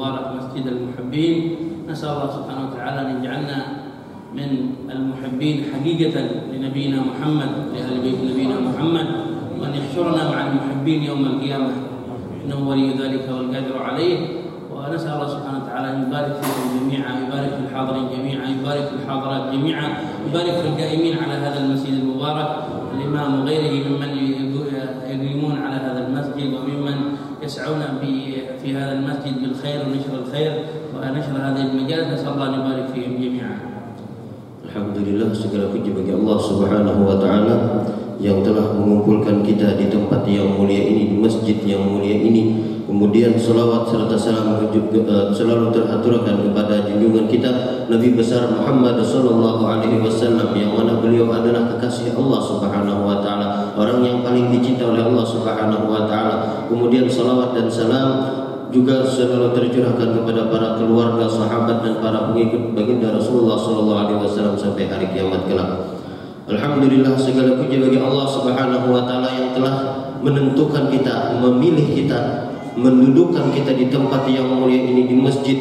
المبارك مسجد المحبين. نسأل الله سبحانه وتعالى أن يجعلنا من المحبين حقيقة لنبينا محمد لأهل بيت نبينا محمد وأن يحشرنا مع المحبين يوم القيامة. إنه ولي ذلك والقادر عليه. ونسأل الله سبحانه وتعالى أن يبارك فيكم جميعا يبارك في الحاضرين جميعا يبارك في الحاضرات جميعا يبارك في القائمين على هذا المسجد المبارك. الإمام وغيره ممن يقيمون على هذا المسجد وممن يسعون في هذا المسجد بالخير ونشر الخير ونشر هذه المجالس نسأل الله أن يبارك فيهم جميعا Alhamdulillah segala puji bagi Allah Subhanahu wa taala yang telah mengumpulkan kita di tempat yang mulia ini di masjid yang mulia ini Kemudian salawat serta salam uh, selalu teraturkan kepada junjungan kita Nabi besar Muhammad sallallahu alaihi wasallam yang mana beliau adalah kekasih Allah Subhanahu wa taala, orang yang paling dicinta oleh Allah Subhanahu wa taala. Kemudian salawat dan salam juga selalu tercurahkan kepada para keluarga, sahabat dan para pengikut baginda Rasulullah sallallahu alaihi wasallam sampai hari kiamat kelak. Alhamdulillah segala puji bagi Allah Subhanahu wa taala yang telah menentukan kita, memilih kita mendudukkan kita di tempat yang mulia ini di masjid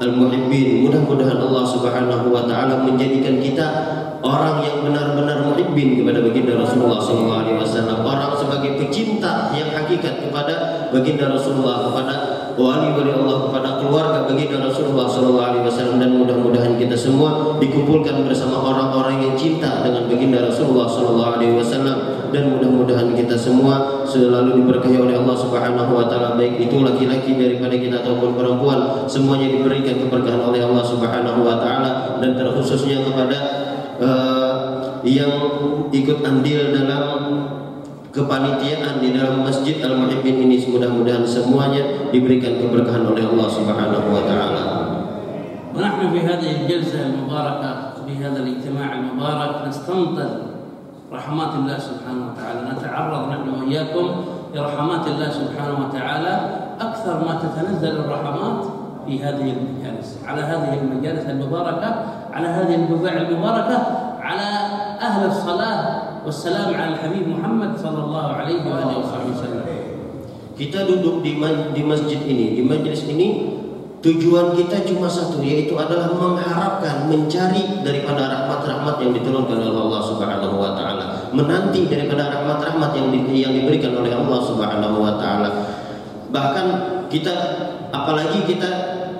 Al-Muhibbin. Mudah-mudahan Allah Subhanahu wa taala menjadikan kita orang yang benar-benar muhibbin kepada baginda Rasulullah sallallahu alaihi wasallam, orang sebagai pecinta yang hakikat kepada baginda Rasulullah, kepada wali-wali Allah, kepada keluarga baginda Rasulullah sallallahu alaihi wasallam dan mudah-mudahan kita semua dikumpulkan bersama orang-orang yang cinta dengan baginda Rasulullah sallallahu alaihi wasallam dan mudah-mudahan kita semua selalu diberkahi oleh Allah Subhanahu wa taala baik itu laki-laki daripada kita ataupun perempuan semuanya diberikan keberkahan oleh Allah Subhanahu wa taala dan terkhususnya kepada uh, yang ikut andil dalam kepanitiaan di dalam Masjid Al-Muhibbin ini mudah-mudahan semuanya diberikan keberkahan oleh Allah Subhanahu wa taala. ونحن في هذه الجلسة المباركة في هذا الاجتماع المبارك نستنطر رحمات الله سبحانه وتعالى. نتعرض نحن وإياكم لرحمات الله سبحانه وتعالى أكثر ما تتنزل الرحمات في هذه المجالس على هذه المجالس المباركة على هذه البقاع المباركة على أهل الصلاة والسلام على الحبيب محمد صلى الله عليه وآله وصحبه وسلم. Kita duduk di, di masjid ini, di majlis ini Tujuan kita cuma satu yaitu adalah mengharapkan mencari daripada rahmat-rahmat yang diturunkan oleh Allah Subhanahu wa taala, menanti daripada rahmat-rahmat yang yang diberikan oleh Allah Subhanahu wa taala. Bahkan kita apalagi kita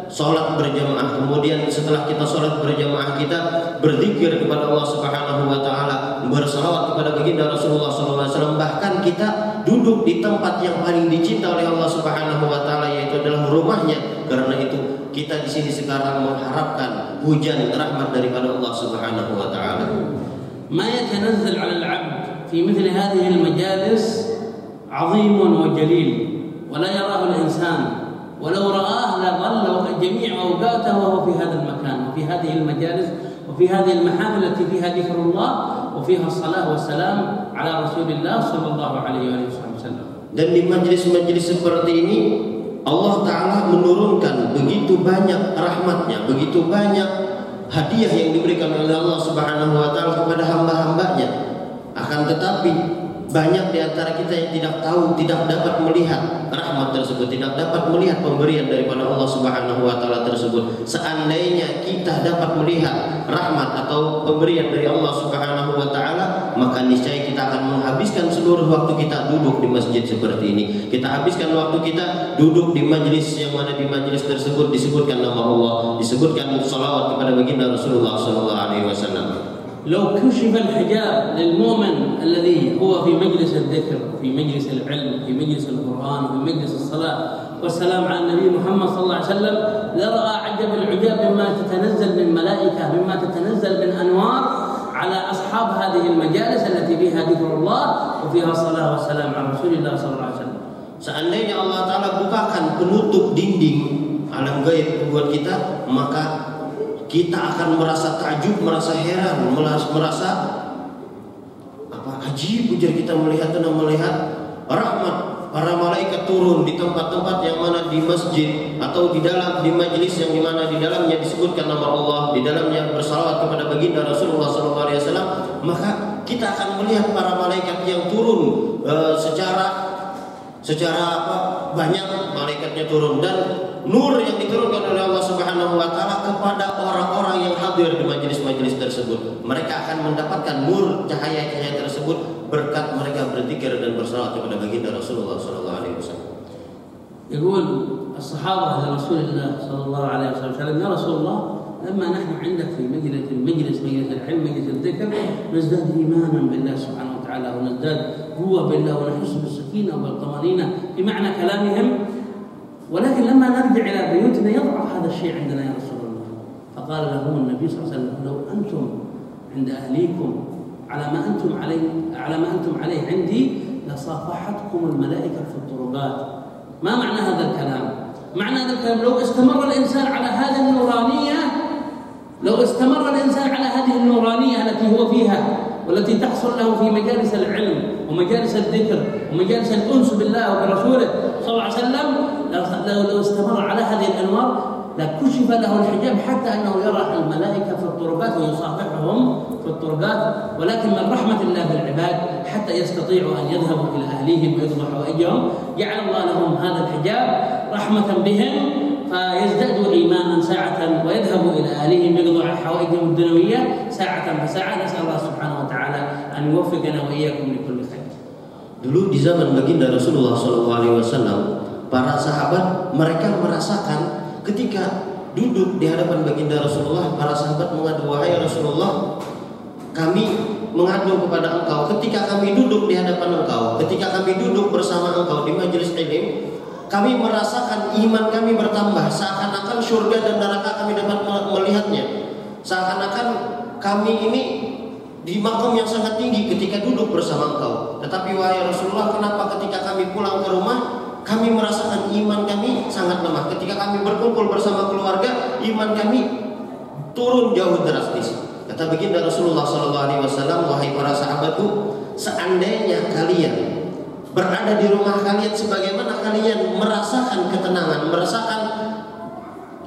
sholat berjamaah kemudian setelah kita sholat berjamaah kita berzikir kepada Allah Subhanahu wa taala bersalawat kepada baginda Rasulullah SAW bahkan kita duduk di tempat yang paling dicinta oleh Allah Subhanahu wa taala yaitu adalah rumahnya karena itu kita di sini sekarang mengharapkan hujan rahmat daripada Allah Subhanahu wa taala. ما يتنزل على العبد في مثل هذه المجالس عظيم وجليل ولا يراه الإنسان ولو رآه لظل جميع أوقاته وهو في هذا المكان وفي هذه المجالس وفي هذه المحافل التي فيها ذكر الله وفيها الصلاة والسلام ala Rasulullah sallallahu alaihi wasallam. Dan di majelis-majelis seperti ini Allah Ta'ala menurunkan begitu banyak rahmatnya Begitu banyak hadiah yang diberikan oleh Allah Subhanahu Wa Ta'ala kepada hamba-hambanya Akan tetapi banyak di antara kita yang tidak tahu, tidak dapat melihat rahmat tersebut, tidak dapat melihat pemberian daripada Allah Subhanahu wa taala tersebut. Seandainya kita dapat melihat rahmat atau pemberian dari Allah Subhanahu wa taala, maka niscaya kita akan menghabiskan seluruh waktu kita duduk di masjid seperti ini. Kita habiskan waktu kita duduk di majlis yang mana di majlis tersebut disebutkan nama Allah, disebutkan salawat kepada baginda Rasulullah sallallahu alaihi wasallam. لو كشف الحجاب للمؤمن الذي هو في مجلس الذكر في مجلس العلم في مجلس القرآن في مجلس الصلاة والسلام على النبي محمد صلى الله عليه وسلم لرأى عجب العجاب مما تتنزل من ملائكة مما تتنزل من أنوار على أصحاب هذه المجالس التي فيها ذكر الله وفيها الصلاة والسلام على رسول الله صلى الله عليه وسلم Seandainya Allah Ta'ala bukakan penutup dinding alam gaib buat kita, maka kita akan merasa takjub, merasa heran, merasa apa ajib ujar kita melihat dan melihat rahmat para malaikat turun di tempat-tempat yang mana di masjid atau di dalam di majelis yang di mana di dalamnya disebutkan nama Allah, di dalamnya bersalawat kepada baginda Rasulullah SAW, maka kita akan melihat para malaikat yang turun uh, secara secara apa banyak malaikatnya turun dan nur yang diturunkan oleh Allah Subhanahu wa taala kepada orang-orang yang hadir di majelis-majelis tersebut. Mereka akan mendapatkan nur cahaya-cahaya tersebut berkat mereka berzikir dan bersalawat kepada baginda Rasulullah sallallahu alaihi wasallam. يقول الصحابة لرسول الله صلى الله عليه وسلم يا رسول الله لما نحن عندك في مجلس المجلس مجلس العلم مجلس الذكر نزداد إيمانا بالله سبحانه وتعالى ونزداد قوة بالله ونحس بالسكينة والطمأنينة بمعنى كلامهم ولكن لما نرجع إلى بيوتنا يضعف هذا الشيء عندنا يا رسول الله فقال لهم النبي صلى الله عليه وسلم لو أنتم عند أهليكم على ما أنتم عليه على ما أنتم عليه عندي لصافحتكم الملائكة في الطرقات ما معنى هذا الكلام؟ معنى هذا الكلام لو استمر الإنسان على هذه النورانية لو استمر الإنسان على هذه النورانية التي هو فيها والتي تحصل له في مجالس العلم ومجالس الذكر ومجالس الأنس بالله وبرسوله صلى الله عليه وسلم لو استمر على هذه الأنوار لكشف له الحجاب حتى أنه يرى الملائكة في الطرقات ويصافحهم في الطرقات ولكن من رحمة الله بالعباد حتى يستطيعوا أن يذهبوا إلى أهليهم ويقضوا حوائجهم جعل الله لهم هذا الحجاب رحمة بهم فيزدادوا إيمانا ساعة ويذهبوا إلى أهليهم يقضوا حوائجهم الدنيوية ساعة فساعة. نسأل الله سبحانه وتعالى أن يوفقنا وإياكم لكل خير. Dulu di zaman baginda Rasulullah SAW, para sahabat mereka merasakan ketika duduk di hadapan baginda Rasulullah, para sahabat mengadu wahai Rasulullah, kami mengadu kepada engkau. Ketika kami duduk di hadapan engkau, ketika kami duduk bersama engkau di majelis ilmu, kami merasakan iman kami bertambah, seakan-akan surga dan neraka kami dapat melihatnya, seakan-akan kami ini di makam yang sangat tinggi ketika duduk bersama engkau. Tetapi wahai Rasulullah, kenapa ketika kami pulang ke rumah kami merasakan iman kami sangat lemah. Ketika kami berkumpul bersama keluarga, iman kami turun jauh drastis. Kata baginda Rasulullah Sallallahu Alaihi Wasallam, wahai para sahabatku, seandainya kalian berada di rumah kalian sebagaimana kalian merasakan ketenangan, merasakan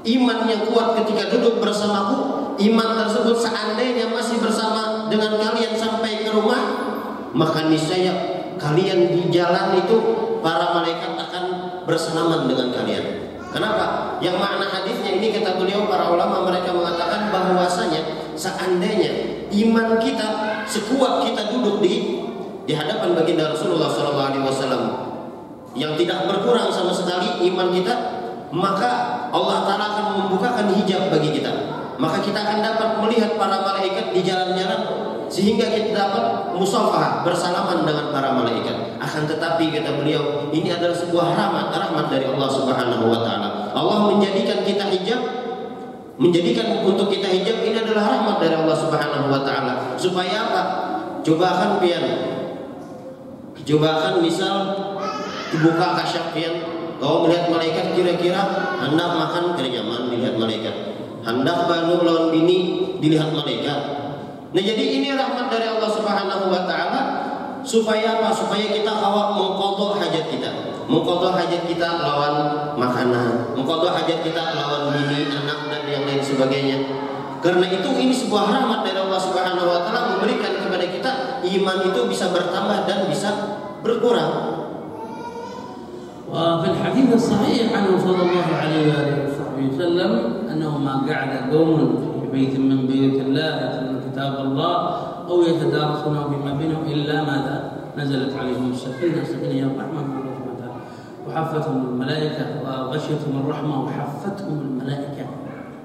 iman yang kuat ketika duduk bersamaku, iman tersebut seandainya masih bersama dengan kalian sampai ke rumah, maka niscaya kalian di jalan itu para malaikat akan bersalaman dengan kalian. Kenapa? Yang makna hadisnya ini kata beliau para ulama mereka mengatakan bahwasanya seandainya iman kita sekuat kita duduk di di hadapan baginda Rasulullah SAW yang tidak berkurang sama sekali iman kita, maka Allah Taala akan membukakan hijab bagi kita. Maka kita akan dapat melihat para malaikat di jalan-jalan sehingga kita dapat musafah bersalaman dengan para malaikat. Akan tetapi kata beliau, ini adalah sebuah rahmat rahmat dari Allah Subhanahu wa taala. Allah menjadikan kita hijab menjadikan untuk kita hijab ini adalah rahmat dari Allah Subhanahu wa taala. Supaya apa? Coba akan pian. Coba akan misal dibuka kasyaf pian kau melihat malaikat kira-kira hendak makan nyaman dilihat malaikat. Hendak bangun lawan bini dilihat malaikat. Nah jadi ini rahmat dari Allah Subhanahu wa taala supaya apa? Supaya kita awak mengkodok hajat kita. Mengkodok hajat kita lawan makanan, mengkodok hajat kita lawan bini, anak dan yang lain sebagainya. Karena itu ini sebuah rahmat dari Allah Subhanahu wa taala memberikan kepada kita iman itu bisa bertambah dan bisa berkurang. وفي الحديث الصحيح عنه صلى الله عليه واله وصحبه وسلم انه ما قعد قوم في بيت من بيوت الله يتلون كتاب الله أو يتدارسونه فيما بينهم إلا ماذا؟ نزلت عليهم السكينة هي الرحمه من وتعالى وحفتهم الملائكة وغشيتهم الرحمة وحفتهم الملائكة.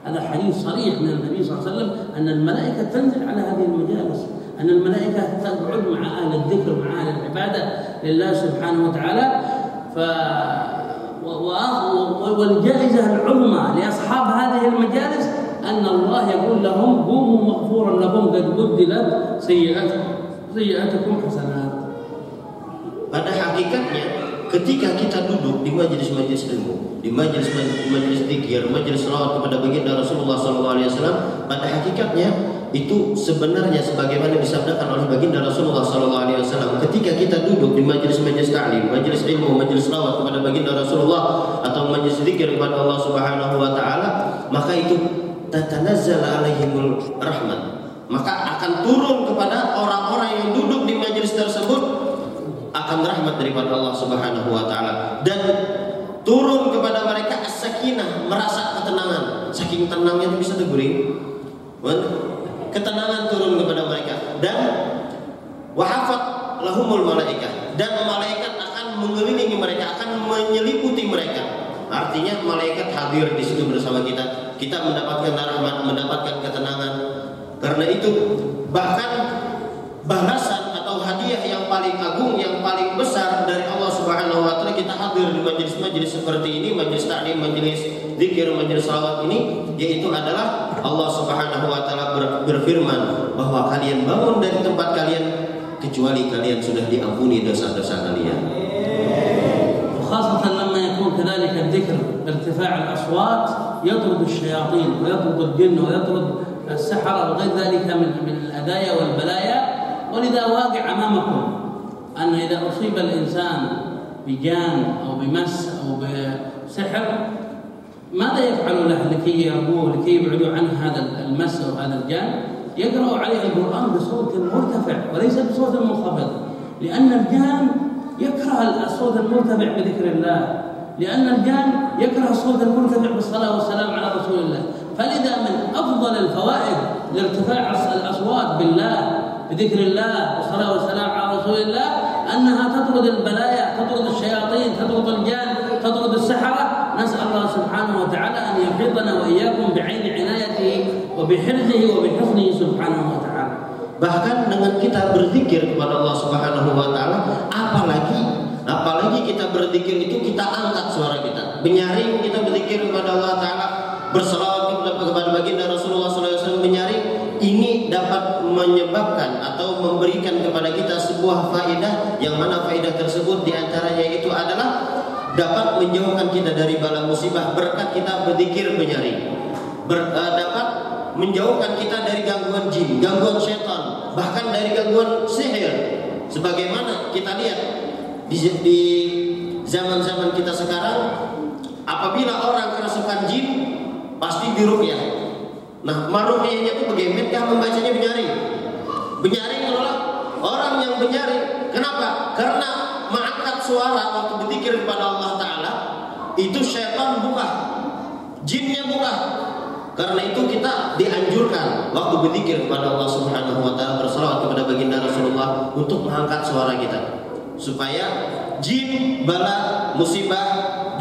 هذا حديث صريح من النبي صلى الله عليه وسلم أن الملائكة تنزل على هذه المجالس أن الملائكة تقعد مع أهل الذكر مع أهل العبادة لله سبحانه وتعالى. ف والجائزة العظمى لأصحاب هذه المجالس أن الله يقول لهم قوموا مغفورا لكم mubdilat sayyiat sayyiatukum hasanat. Pada hakikatnya ketika kita duduk di majelis-majelis ilmu, di majelis-majelis zikir, majelis salat kepada baginda Rasulullah SAW, pada hakikatnya itu sebenarnya sebagaimana disabdakan oleh baginda Rasulullah SAW ketika kita duduk di majelis-majelis ta'lim, majelis ilmu, majelis salat kepada baginda Rasulullah atau majelis zikir kepada Allah Subhanahu wa taala, maka itu tatanazzal alaihimul rahmat maka akan turun kepada orang-orang yang duduk di majelis tersebut akan rahmat daripada Allah Subhanahu wa taala dan turun kepada mereka as-sakinah, merasa ketenangan. Saking tenangnya itu bisa terguring. Ketenangan turun kepada mereka dan wahafat lahumul malaikat dan malaikat akan mengelilingi mereka, akan menyeliputi mereka. Artinya malaikat hadir di situ bersama kita. Kita mendapatkan rahmat, mendapatkan ketenangan. Karena itu bahkan balasan hadiah yang paling agung, yang paling besar dari Allah Subhanahu wa taala kita hadir di majelis-majelis seperti ini, majelis taklim, majelis zikir, majelis salawat ini yaitu adalah Allah Subhanahu wa taala berfirman bahwa kalian bangun dari tempat kalian kecuali kalian sudah diampuni dosa-dosa kalian. خاصة لما يكون كذلك الذكر بارتفاع الأصوات يطرد الشياطين ويطرد الجن ويطرد السحرة وغير ذلك من من الأدايا والبلايا. ولذا واقع أمامكم أن إذا أصيب الإنسان بجان أو بمس أو بسحر ماذا يفعل له لكي يربوه لكي يبعدوا عنه هذا المس أو هذا الجان؟ يقرأ عليه القرآن بصوت مرتفع وليس بصوت منخفض لأن الجان يكره الصوت المرتفع بذكر الله لأن الجان يكره الصوت المرتفع بالصلاة والسلام على رسول الله. فلذا من أفضل الفوائد لارتفاع الأصوات بالله بذكر الله والصلاة والسلام على رسول الله أنها تطرد البلايا تطرد الشياطين تطرد الجان تطرد السحرة نسأل الله سبحانه وتعالى أن يحيطنا وإياكم بعين عنايته وبحرزه وبحفظه سبحانه وتعالى Bahkan dengan kita berzikir kepada Allah Subhanahu wa taala, apalagi apalagi kita berzikir itu kita angkat suara kita. Menyaring kita berzikir kepada Allah taala, berselawat kepada baginda Rasulullah SAW menyaring ini dapat menyebabkan atau memberikan kepada kita sebuah faedah yang mana faedah tersebut di antaranya itu adalah dapat menjauhkan kita dari bala musibah berkat kita berzikir menyaring Ber, uh, dapat menjauhkan kita dari gangguan jin, gangguan setan, bahkan dari gangguan sihir. Sebagaimana kita lihat di zaman-zaman kita sekarang, apabila orang kerasukan jin, pasti diruqyah Nah, maruhiyahnya itu bagaimana membacanya benyaring? Benyaring adalah orang yang benyaring. Kenapa? Karena mengangkat suara waktu berzikir kepada Allah Taala itu syaitan buka, jinnya buka. Karena itu kita dianjurkan waktu berzikir kepada Allah Subhanahu wa taala berselawat kepada baginda Rasulullah untuk mengangkat suara kita supaya jin, bala, musibah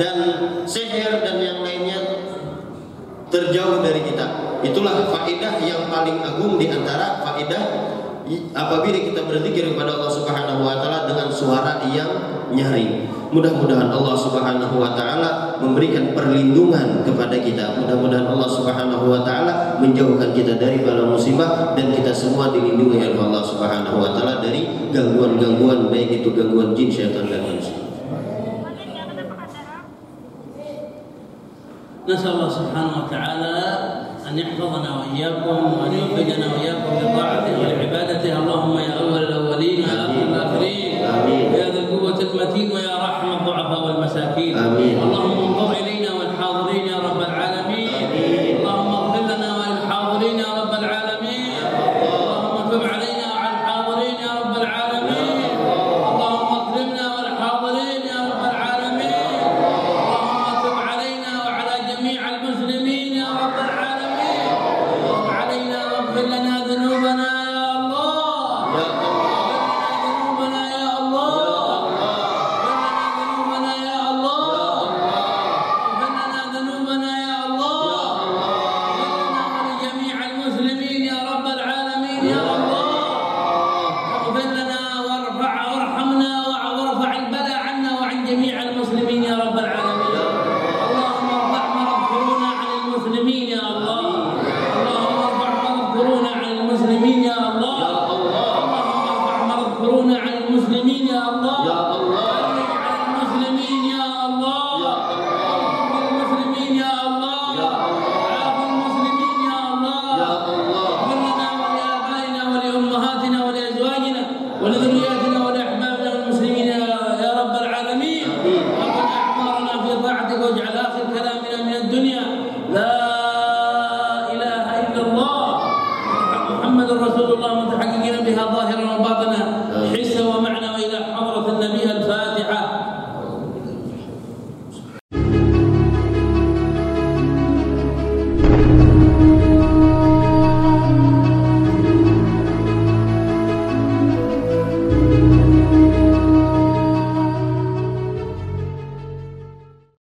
dan sihir dan yang lainnya terjauh dari kita. Itulah faedah yang paling agung di antara faedah apabila kita berzikir kepada Allah Subhanahu wa taala dengan suara yang nyaring. Mudah-mudahan Allah Subhanahu wa taala memberikan perlindungan kepada kita. Mudah-mudahan Allah Subhanahu wa taala menjauhkan kita dari bala musibah dan kita semua dilindungi oleh Allah Subhanahu wa taala dari gangguan-gangguan baik itu gangguan jin, syaitan dan manusia. نسأل الله سبحانه وتعالى أن يحفظنا وإياكم وأن يوفقنا وإياكم لطاعته ولعبادته. اللهم يا أول الأولين ويا آخر الآخرين. يا ذا القوة المتين ويا رحم الضعفاء والمساكين. آمين. اللهم